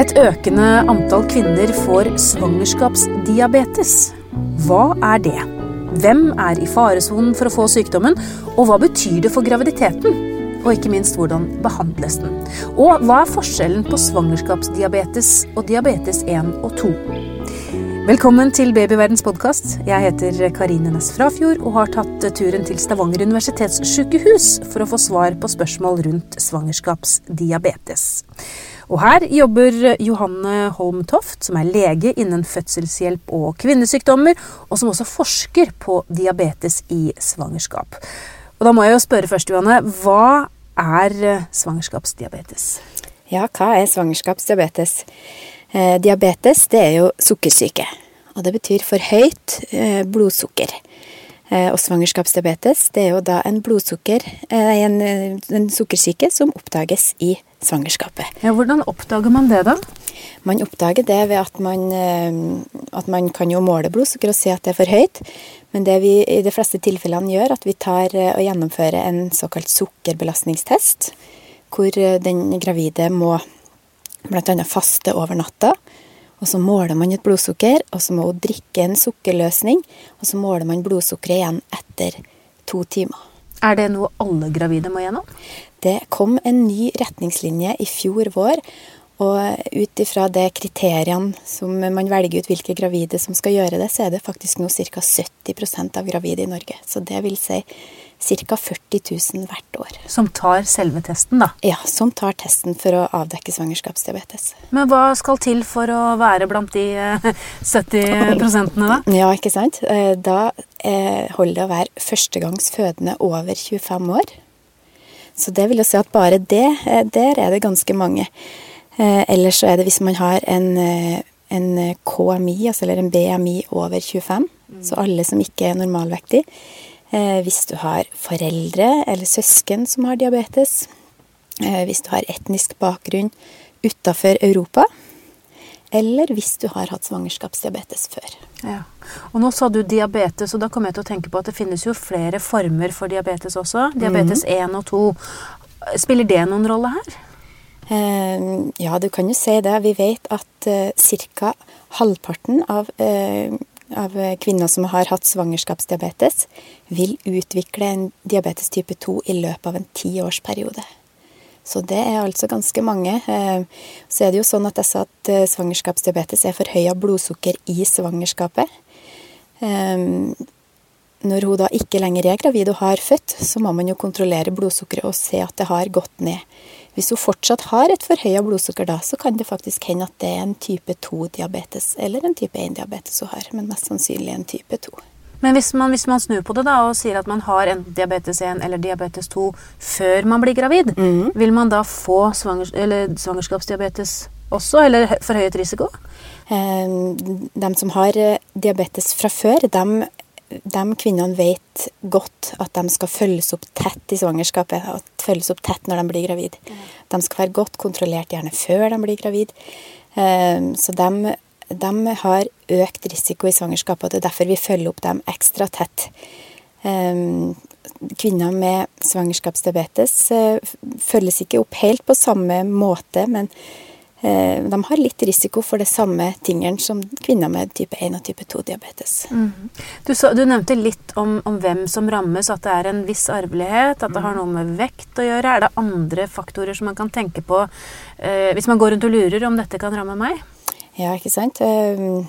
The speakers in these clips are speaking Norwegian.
Et økende antall kvinner får svangerskapsdiabetes. Hva er det? Hvem er i faresonen for å få sykdommen, og hva betyr det for graviditeten? Og ikke minst, hvordan behandles den? Og hva er forskjellen på svangerskapsdiabetes og diabetes 1 og 2? Velkommen til Babyverdens podkast. Jeg heter Karine Næss Frafjord og har tatt turen til Stavanger universitetssykehus for å få svar på spørsmål rundt svangerskapsdiabetes. Og her jobber Johanne Holm Toft, som er lege innen fødselshjelp og kvinnesykdommer, og som også forsker på diabetes i svangerskap. Og da må jeg jo spørre først, Johanne. Hva er svangerskapsdiabetes? Ja, hva er svangerskapsdiabetes? Eh, diabetes det er jo sukkersyke. Og det betyr for høyt eh, blodsukker. Eh, og svangerskapsdiabetes det er jo da en blodsukker, eh, en, en sukkersyke som oppdages i svangerskapet. Ja, Hvordan oppdager man det, da? Man oppdager det ved at man, eh, at man kan jo måle blodsukker og se at det er for høyt. Men det vi i de fleste tilfellene gjør, at vi tar eh, og gjennomfører en såkalt sukkerbelastningstest. Hvor den gravide må bl.a. faste over natta. Og så måler man et blodsukker, og så må hun drikke en sukkerløsning. Og så måler man blodsukkeret igjen etter to timer. Er det noe alle gravide må gjennom? Det kom en ny retningslinje i fjor vår. Og ut ifra de kriteriene som man velger ut hvilke gravide som skal gjøre det, så er det faktisk nå ca. 70% av gravide i Norge. Så det vil si ca. 40 000 hvert år. Som tar selve testen, da? Ja, som tar testen for å avdekke svangerskapsdiabetes. Men hva skal til for å være blant de 70 prosentene, da? Ja, ikke sant. Eh, da eh, holder det å være førstegangs fødende over 25 år. Så det vil jo si at bare det, eh, der er det ganske mange. Ellers så er det hvis man har en, en KMI, altså eller en BMI over 25, mm. så alle som ikke er normalvektige Eh, hvis du har foreldre eller søsken som har diabetes, eh, hvis du har etnisk bakgrunn utafor Europa, eller hvis du har hatt svangerskapsdiabetes før. Ja. Og nå sa du diabetes, og da kom jeg til å tenke på at det finnes jo flere former for diabetes også. Diabetes mm. 1 og 2. Spiller det noen rolle her? Eh, ja, du kan jo si det. Vi vet at eh, ca. halvparten av eh, av kvinner som har hatt svangerskapsdiabetes, vil utvikle en diabetes type 2 i løpet av en tiårsperiode. Så det er altså ganske mange. Eh, så er det jo sånn at jeg sa at eh, svangerskapsdiabetes er forhøya blodsukker i svangerskapet. Eh, når hun da ikke lenger er gravid og har født, så må man jo kontrollere blodsukkeret og se at det har gått ned. Hvis hun fortsatt har et forhøya blodsukker da, så kan det faktisk hende at det er en type 2-diabetes eller en type 1-diabetes hun har, men mest sannsynlig en type 2. Men hvis man, hvis man, snur på det da, og sier at man har en diabetes 1 eller diabetes 2 før man blir gravid, mm. vil man da få svangers svangerskapsdiabetes også, eller forhøyet risiko? Eh, de som har eh, diabetes fra før, de de kvinnene vet godt at de skal følges opp tett i svangerskapet. At følges opp tett når de blir gravid. De skal være godt kontrollert gjerne før de blir gravid. Ehm, så de, de har økt risiko i svangerskapet, og det er derfor vi følger opp dem ekstra tett. Ehm, kvinner med svangerskapsdiabetes eh, følges ikke opp helt på samme måte, men de har litt risiko for det samme tingene som kvinner med type 1 og type 2-diabetes. Mm. Du, du, nevnte litt om, om, hvem som rammes, at det er en viss arvelighet, at det har noe med vekt å gjøre. Er det andre faktorer som man kan tenke på eh, hvis man går rundt og lurer om dette kan ramme meg? Ja, ikke sant. Eh,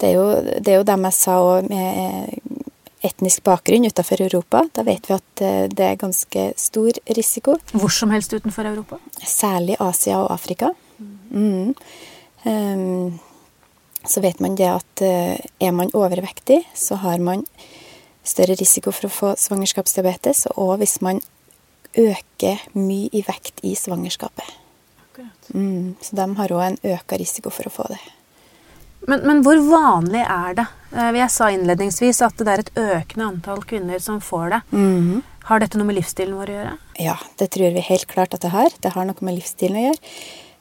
det er jo, det er jo dem jeg sa òg med etnisk bakgrunn utenfor Europa. Da vet vi at eh, det er ganske stor risiko. Hvor som helst utenfor Europa? Særlig Asia og Afrika. Mm. Um, så vet man det at uh, er man overvektig, så har man større risiko for å få svangerskapsdiabetes. Og hvis man øker mye i vekt i svangerskapet. Mm, så de har òg en øka risiko for å få det. Men, men, hvor vanlig er det? Eh, jeg sa innledningsvis at det er et økende antall kvinner som får det. Mm. Har dette noe med livsstilen vår å gjøre? Ja, det tror vi helt klart at det har. Det har noe med livsstilen å gjøre.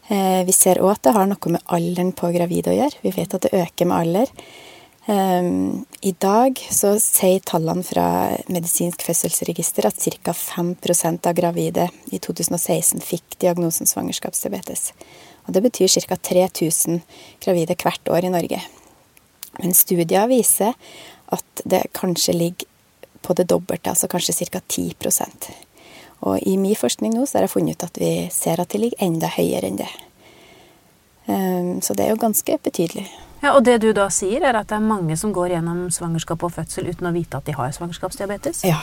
Eh, vi ser òg at det har noe med alderen på gravide å gjøre. Vi vet at det øker med alder. Um, I dag så sier tallene fra Medisinsk fødselsregister at ca. 5% av gravide i 2016 fikk diagnosen svangerskapsdiabetes. Og det betyr ca. 3000 gravide hvert år i Norge. Men studier viser at det kanskje ligger på det dobbelte, altså kanskje ca. 10% Og i min forskning nå så har jeg funnet ut at vi ser at det ligger enda høyere enn det. Ehm, så det er jo ganske betydelig. Ja, Og det du da sier, er at det er mange som går gjennom svangerskap og fødsel uten å vite at de har svangerskapsdiabetes? Ja,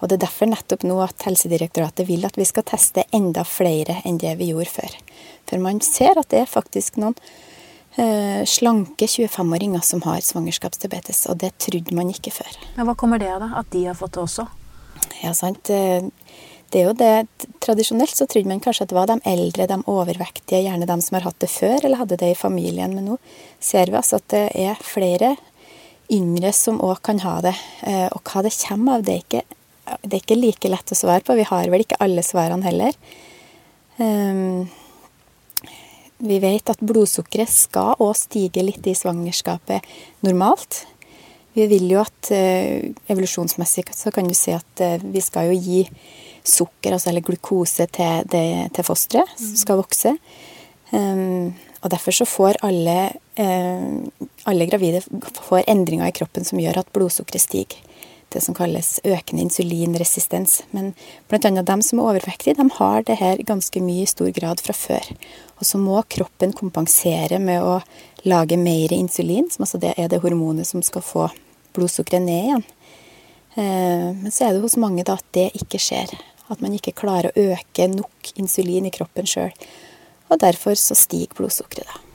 og det er derfor nettopp nå at Helsedirektoratet vil at vi skal teste enda flere enn det vi gjorde før. For man ser at det er faktisk noen slanke 25-åringer som har svangerskapsdiabetes, og det trodde man ikke før. Men Hva kommer det av, da? At de har fått det også? Ja, sant. Eh, det er jo det, Tradisjonelt så trodde man kanskje at det var de eldre, de overvektige, gjerne de som har hatt det før eller hadde det i familien. Men nå ser vi altså at det er flere yngre som òg kan ha det. Eh, og hva det kommer av, det er, ikke, det er ikke like lett å svare på. Vi har vel ikke alle svarene heller. Um, vi vet at blodsukkeret skal òg stige litt i svangerskapet normalt. Vi vil jo at uh, evolusjonsmessig så kan du si at uh, vi skal jo gi sukker, altså eller glukose, til, det, til fosteret mm. som skal vokse. Um, og derfor så får alle, um, alle gravide får endringer i kroppen som gjør at blodsukkeret stiger. Det som kalles økende insulinresistens. Men bl.a. dem som er overvektige, de har det her ganske mye i stor grad fra før. Og så må kroppen kompensere med å lage mer insulin, som altså det er det hormonet som skal få blodsukkeret ned igjen. Uh, men så er det hos mange da at det ikke skjer. At man ikke klarer å øke nok insulin i kroppen sjøl. Og derfor så stiger blodsukkeret, da.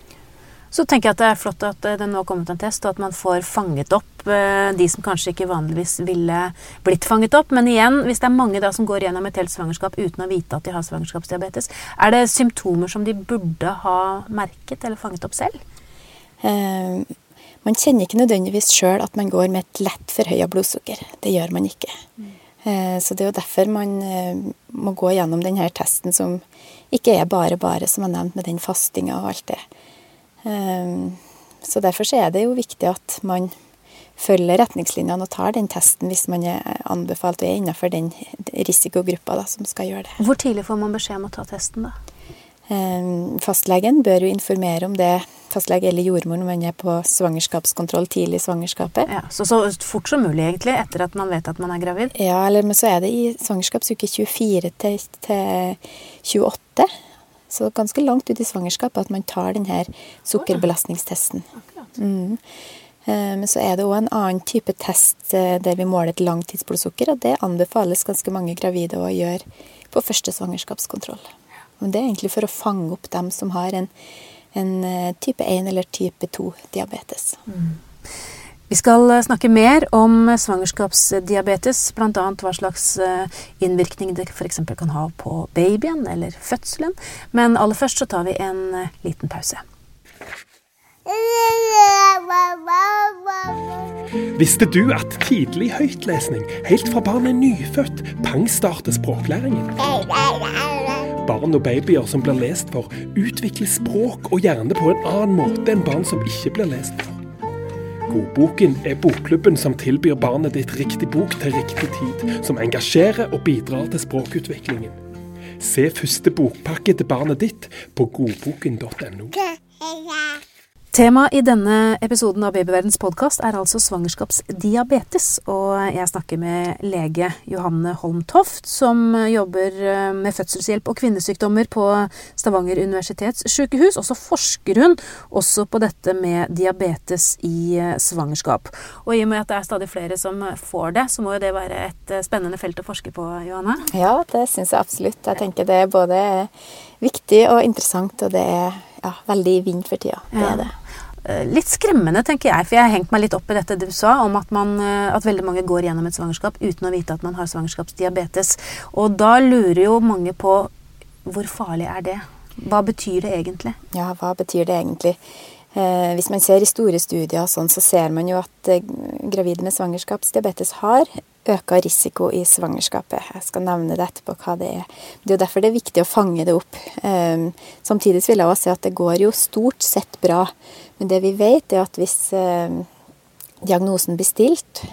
Så tenker jeg at det er flott at det nå har kommet en test, og at man får fanget opp eh, de som kanskje ikke vanligvis ville blitt fanget opp. Men igjen, hvis det er mange da som går gjennom et helt svangerskap uten å vite at de har svangerskapsdiabetes, er det symptomer som de burde ha merket eller fanget opp selv? Eh, man kjenner ikke nødvendigvis sjøl at man går med et lett forhøya blodsukker. Det gjør man ikke. Eh, så det er jo derfor man eh, må gå gjennom denne testen, som ikke er bare bare, som jeg nevnte, med den fastinga og alt det. Eh, så derfor så er det jo viktig at man følger retningslinjene og tar den testen hvis man er anbefalt og er innenfor den risikogruppa da, som skal gjøre det. Hvor tidlig får man beskjed om å ta testen, da? Fastlegen bør jo informere om det fastlege eller jordmor når man er på svangerskapskontroll tidlig i svangerskapet. Ja, så så fort som mulig, egentlig, etter at man vet at man er gravid? Ja, eller men så er det i svangerskapsuke 24 til, til 28. Så ganske langt ut i svangerskapet at man tar denne sukkerbelastningstesten. Mm. Eh, men så er det òg en annen type test eh, der vi måler et langtidsblodsukker, og det anbefales ganske mange gravide å gjøre på første svangerskapskontroll. Men det er egentlig for å fange opp dem som har en en eh, type 1 eller type 2 diabetes. Mm. Vi skal eh, snakke mer om svangerskapsdiabetes, bl.a. hva slags eh, innvirkning det f.eks. kan ha på babyen eller fødselen. Men aller først så tar vi en liten pause. Visste du at tidlig høytlesning, helt fra barnet er nyfødt, pangstarter språklæringen? barn og babyer som blir lest for, utvikler språk og hjerne på en annen måte enn barn som ikke blir lest for. Godboken er bokklubben som tilbyr barnet ditt riktig bok til riktig tid, som engasjerer og bidrar til språkutviklingen. Se første bokpakke til barnet ditt på godboken.no. Temaet i denne episoden av Babyverdens podkast er altså svangerskapsdiabetes. Og jeg snakker med lege Johanne Holm Toft, som jobber eh, med fødselshjelp og kvinnesykdommer på Stavanger universitetssykehus. Og så forsker hun også på dette med diabetes i eh, svangerskap. Og i og med at det er stadig flere som får det, så må jo det være et eh, spennende felt å forske på, Johanne? Ja, det syns jeg absolutt. Jeg tenker det er både viktig og interessant, og det er ja, veldig i vind for tida. Det er det. Eh, litt skremmende, tenker jeg, for jeg har hengt meg litt opp i dette du sa, om at, man, eh, at, veldig mange går gjennom et svangerskap uten å vite at man har svangerskapsdiabetes. Og da lurer jo mange på hvor farlig er det? Hva betyr det egentlig? Ja, hva betyr det egentlig? Eh, hvis man ser i store studier, sånn, så ser man jo at eh, gravide med svangerskapsdiabetes har øka risiko i svangerskapet. Jeg skal nevne det etterpå hva det er. Det er jo derfor det er viktig å fange det opp. Um, samtidig vil jeg også si at det går jo stort sett bra. Men det vi vet, er at hvis um, diagnosen blir stilt,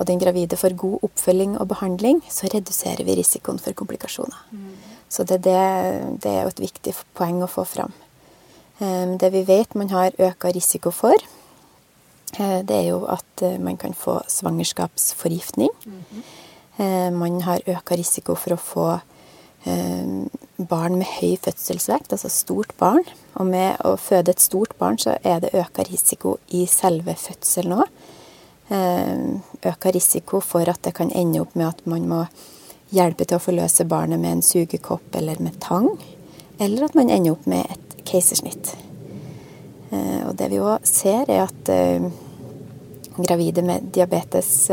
og den gravide får god oppfølging og behandling, så reduserer vi risikoen for komplikasjoner. Mm. Så det, det, det, er jo et viktig poeng å få fram. Det vi vet man har øka risiko for, det er jo at man kan få svangerskapsforgiftning. Mm -hmm. Man har øka risiko for å få barn med høy fødselsvekt, altså stort barn. Og med å føde et stort barn, så er det øka risiko i selve fødselen òg. Øka risiko for at det kan ende opp med at man må hjelpe til å forløse barnet med en sugekopp eller med tang. Eller at man ender opp med et keisersnitt. Og det vi òg ser, er at gravide med diabetes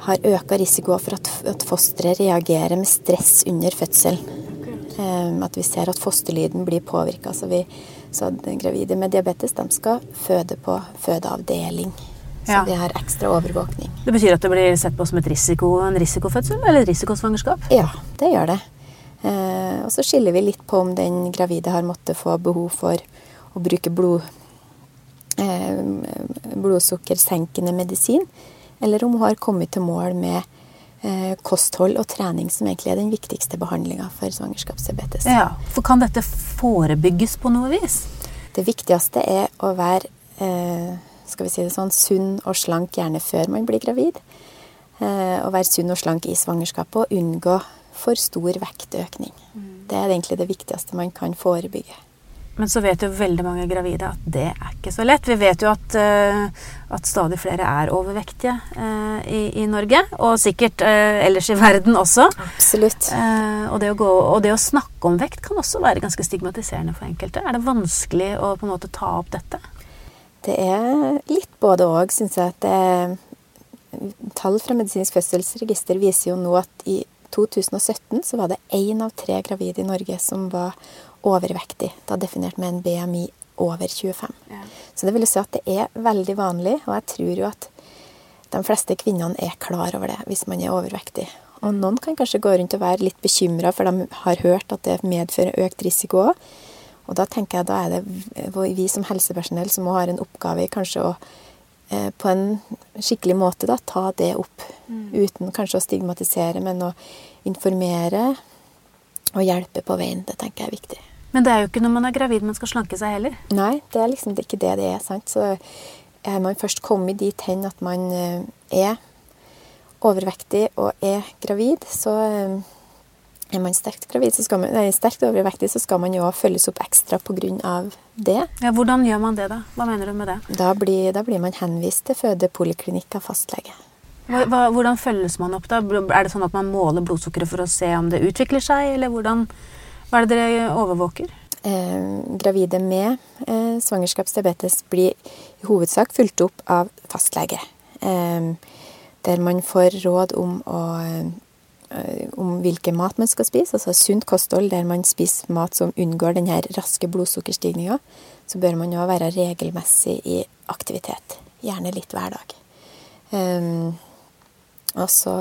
har øka risiko for at, fosteret reagerer med stress under fødsel. At vi ser at fosterlyden blir påvirka. Så, så gravide med diabetes de skal føde på fødeavdeling. Så ja. vi har ekstra overvåkning. Det betyr at det blir sett på som et risiko, en risikofødsel eller risikosvangerskap? Ja, det gjør det. Og så skiller vi litt på om den gravide har måttet få behov for å bruke blod, eh, blodsukkersenkende medisin eller om hun har kommet til mål med eh, kosthold og trening, som egentlig er den viktigste behandlinga for svangerskapsdiabetes. Ja, for kan dette forebygges på noe vis? Det viktigste er å være eh, skal vi si det sånn, sunn og slank gjerne før man blir gravid. Eh, å være sunn og slank i svangerskapet og unngå for stor vektøkning. Mm. Det er egentlig det viktigste man kan forebygge. Men så vet jo veldig mange gravide at det er ikke så lett. Vi vet jo at, uh, at stadig flere er overvektige uh, i, i, Norge, og sikkert uh, ellers i verden også. Absolutt. Og det, gå, og, det å snakke om vekt kan også være ganske stigmatiserende for enkelte. Er det vanskelig å på en måte ta opp dette? Det er litt både òg, syns jeg. at det, Tall fra Medisinsk fødselsregister viser jo nå at i 2017 så var det én av tre gravide i Norge som var overvektig. Da definert med en BMI over 25. Ja. Så det vil si at det er veldig vanlig, og jeg tror jo at de fleste kvinnene er klar over det hvis man er overvektig. Og noen kan kanskje gå rundt og være litt bekymra, for de har hørt at det medfører økt risiko òg. Og da tenker jeg da er det vi som helsepersonell som må ha en oppgave i kanskje å eh, på en skikkelig måte da, ta det opp. Mm. Uten kanskje å stigmatisere, men å informere og hjelpe på veien. Det tenker jeg er viktig. Men det er jo ikke når man er gravid man skal slanke seg heller. Nei, det er liksom ikke det det er. sant? Så er man først kommet dit hen at man eh, er overvektig og er gravid, så eh, er man sterkt gravid, så skal man, nei, sterkt overvektig, så skal man jo følges opp ekstra pga. det. Ja, Hvordan gjør man det, da? Hva mener du med det? Da blir, da blir man henvist til fødepoliklinikk av fastlege. Hva, hvordan følges man opp, da? Er det sånn at man måler blodsukkeret for å se om det utvikler seg, eller hvordan hva er det dere overvåker? Eh, gravide med eh, svangerskapsdiabetes blir i hovedsak fulgt opp av fastlege. Eh, der man får råd om, å, eh, om hvilken mat man skal spise, altså sunt kosthold der man spiser mat som unngår denne raske blodsukkerstigninga. Så bør man jo være regelmessig i aktivitet. Gjerne litt hver dag. Um, og så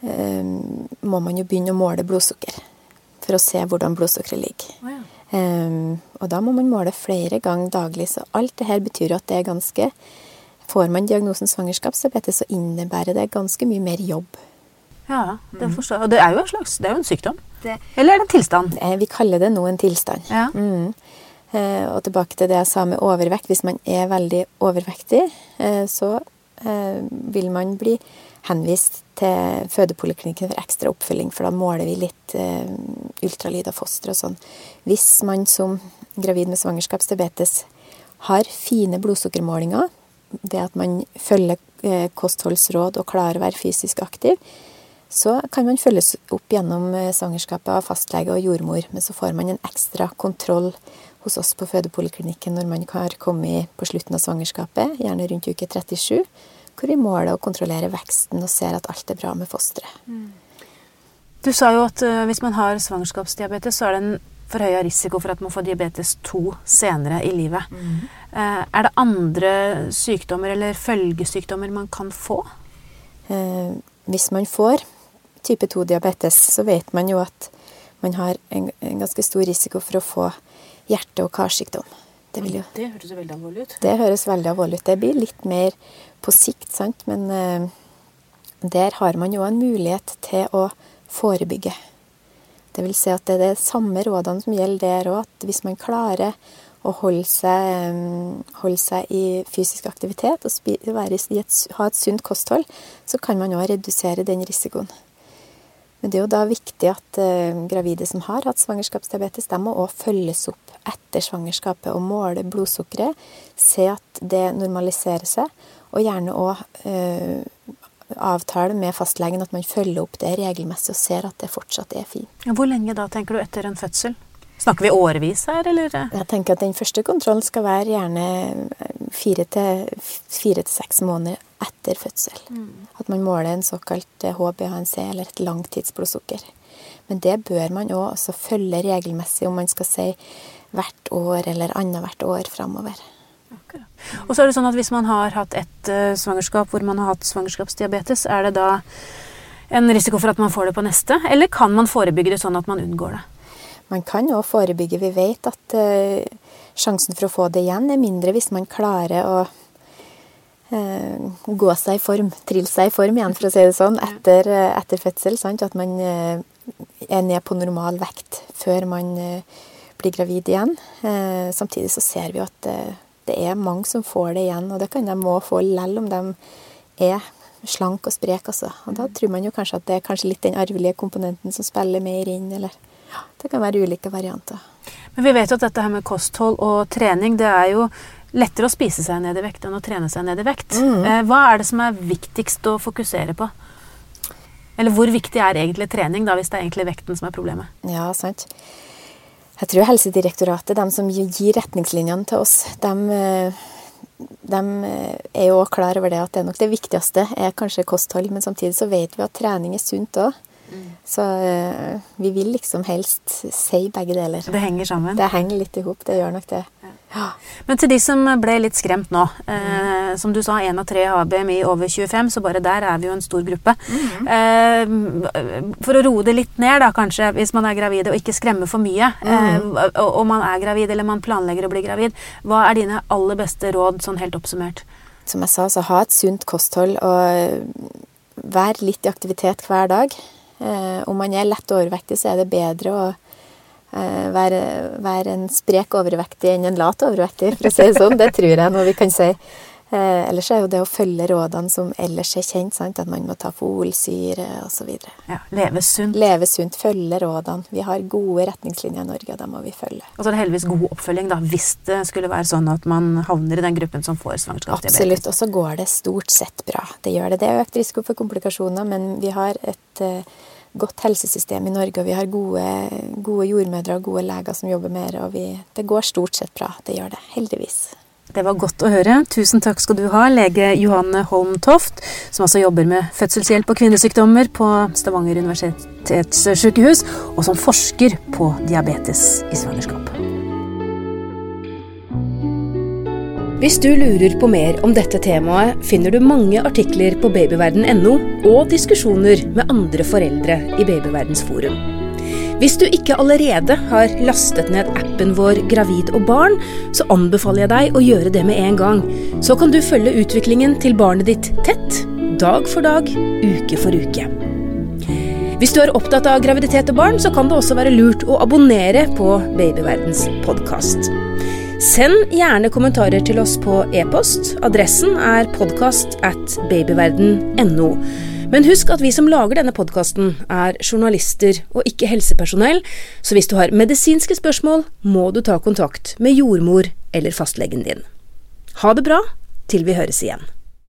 um, må man jo begynne å måle blodsukker for å se hvordan blodsukkeret ligger. Oh, ja. um, og da må man måle flere ganger daglig. Så alt det her betyr jo at det er ganske Får man diagnosen svangerskapsdiabetes, så innebærer det ganske mye mer jobb. Ja, det mm. forstår jeg. Og det er jo en slags, det er jo en sykdom. Det, Eller er det en tilstand? Eh, vi kaller det nå en tilstand. Ja. Mm. Eh, og tilbake til det jeg sa med overvekt. Hvis man er veldig overvektig, eh, så vil man bli henvist til fødepoliklinikken for ekstra oppfølging, for da måler vi litt eh, ultralyd av foster og sånn. Hvis man som gravid med svangerskapsdiabetes har fine blodsukkermålinger, det at man følger eh, kostholdsråd og klarer å være fysisk aktiv, så kan man følges opp gjennom eh, svangerskapet av fastlege og jordmor. Men så får man en ekstra kontroll hos oss på fødepoliklinikken når man har kommet på slutten av svangerskapet, gjerne rundt uke 37 hvor vi måler og kontrollerer veksten og ser at alt er bra med fosteret. Mm. Du sa jo at uh, hvis man har svangerskapsdiabetes, så er det en forhøya risiko for at man får diabetes 2 senere i livet. Mm. Uh, er det andre sykdommer eller følgesykdommer man kan få? Uh, hvis man får type 2-diabetes, så vet man jo at man har en, en ganske stor risiko for å få hjerte- og karsykdom. Det, jo, det høres veldig alvorlig ut. Det høres veldig alvorlig ut. Det blir litt mer på sikt, sant. Men uh, der har man jo en mulighet til å forebygge. Det vil si at det er de samme rådene som gjelder der òg, at hvis man klarer å holde seg, holde seg i fysisk aktivitet og være, et, ha et sunt kosthold, så kan man òg redusere den risikoen. Men det er jo da viktig at uh, gravide som har hatt svangerskapsdiabetes, de må også følges opp etter svangerskapet og måle blodsukkeret. Se at det normaliserer seg, og gjerne òg avtale med fastlegen at man følger opp det regelmessig og ser at det fortsatt er fint. Hvor lenge da, tenker du, etter en fødsel? Snakker vi årevis her, eller? Jeg tenker at Den første kontrollen skal være gjerne fire til seks måneder etter fødsel. Mm. At man måler en såkalt HbA1c, eller et langtidsblodsukker. Men det bør man òg også følge regelmessig, om man skal si hvert år eller annethvert år framover. Og så er det sånn at Hvis man har hatt et uh, svangerskap hvor man har hatt svangerskapsdiabetes, er det da en risiko for at man får det på neste, eller kan man forebygge det sånn at man unngår det? Man kan jo forebygge. Vi vet at uh, sjansen for å få det igjen er mindre hvis man klarer å eh, gå seg i form, trille seg i form igjen, for å si det sånn, etter, etter fødsel. Sant? At man er ned på normal vekt før man blir gravid igjen. Samtidig så ser vi at det er mange som får det igjen, og det kan de òg få lell om de er slank og sprek, altså. Og da tror man jo kanskje at det er kanskje litt den arvelige komponenten som spiller mer inn, eller det kan være ulike varianter. Men vi vet jo at dette her med kosthold og trening, det er jo lettere å spise seg ned i vekt enn å trene seg ned i vekt. Mm. Eh, hva er det som er viktigst å fokusere på? Eller hvor viktig er egentlig trening, da, hvis det er egentlig vekten som er problemet? Ja, sant. Jeg tror Helsedirektoratet, de som gir retningslinjene til oss, de, eh, de eh, er jo klar over det at det er nok det viktigste er kanskje kosthold, men samtidig så vet vi at trening er sunt òg. Så uh, vi vil liksom helst si begge deler. Det henger sammen? Det henger litt i hop. Det gjør nok det. Ja. Men til de som ble litt skremt nå. Eh, som du sa, én av tre har BMI over 25, så bare der er vi jo en stor gruppe. Mm. Eh, for å roe det litt ned, da kanskje, hvis man er gravid, og ikke skremme for mye, mm. eh, og, og man er gravid eller man planlegger å bli gravid, hva er dine aller beste råd sånn helt oppsummert? Som jeg sa, så ha et sunt kosthold og vær litt i aktivitet hver dag. Eh, om man er lett overvektig, så er det bedre å Eh, være, være, en sprek overvektig enn en lat overvektig, for å si det sånn. Det tror jeg nå vi kan si. Eh, ellers er jo det å følge rådene som ellers er kjent, sant? at man må ta folsyre osv. Ja, leve sunt. Leve sunt, følge rådene. Vi har gode retningslinjer i Norge, og da må vi følge. Og så er det heldigvis god oppfølging, da, hvis det skulle være sånn at man havner i den gruppen som får svangerskapsdiabetes. Absolutt, og så går det stort sett bra. Det gjør det. Det er økt risiko for komplikasjoner, men vi har et eh, godt helsesystem i Norge, og vi har gode, gode jordmødre og gode leger som jobber med det. Og vi, det går stort sett bra. Det gjør det. Heldigvis. Det var godt å høre. Tusen takk skal du ha, lege Johanne Holm Toft, som altså jobber med fødselshjelp og kvinnesykdommer på Stavanger universitetssykehus, og som forsker på diabetes i svangerskap. Hvis du lurer på mer om dette temaet, finner du mange artikler på babyverden.no og diskusjoner med andre foreldre i Babyverdens forum. Hvis du ikke allerede har lastet ned appen vår Gravid og barn, så anbefaler jeg deg å gjøre det med en gang. Så kan du følge utviklingen til barnet ditt tett, dag for dag, uke for uke. Hvis du er opptatt av graviditet og barn, så kan det også være lurt å abonnere på Babyverdens podkast. Send gjerne kommentarer til oss på e-post. Adressen er podkast at babyverden.no. Men husk at vi som lager denne podkasten, er journalister og ikke helsepersonell, så hvis du har medisinske spørsmål, må du ta kontakt med jordmor eller fastlegen din. Ha det bra til vi høres igjen.